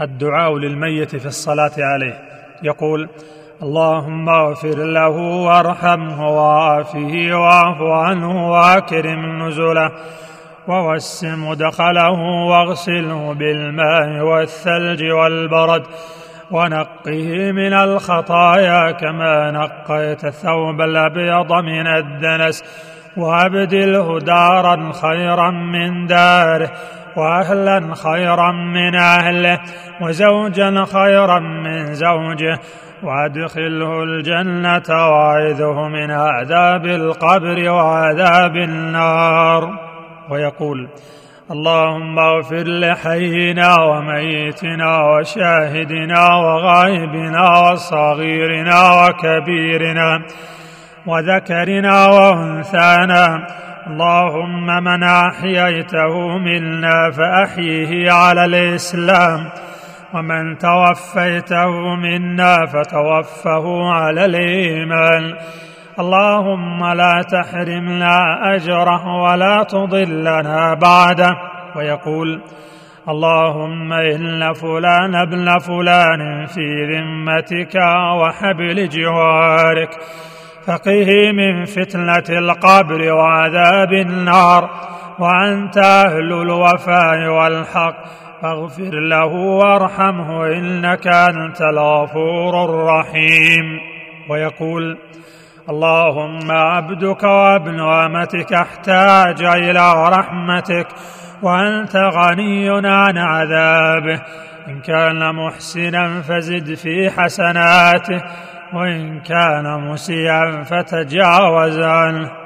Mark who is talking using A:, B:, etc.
A: الدعاء للميت في الصلاة عليه. يقول اللهم اغفر له وارحمه وعافه واعف عنه واكرم نزله ووسع مدخله واغسله بالماء والثلج والبرد ونقه من الخطايا كما نقيت الثوب الأبيض من الدنس وأبدله دارا خيرا من داره واهلا خيرا من أهله وزوجا خيرا من زوجه. وأدخله الجنة وأعذه من عذاب القبر وعذاب النار. ويقول اللهم اغفر لحينا وميتنا وشاهدنا وغائبنا وصغيرنا وكبيرنا وذكرنا وأنثانا اللهم من أحييته منا فأحيه على الإسلام ومن توفيته منا فتوفه على الإيمان. اللهم لا تحرمنا أجره ولا تضلنا بعده. ويقول اللهم إن فلان ابن فلان في ذمتك وحبل جوارك. فقه من فتنة القبر وعذاب النار وأنت أهل الوفاء والحق. فاغفر له وارحمه إنك أنت الغفور الرحيم. ويقول اللهم عبدك وابن أمتك احتاج إلى رحمتك وأنت غني عن عذابه. إن كان محسنا فزد في حسناته وإن كان مسيئا فتجاوز عنه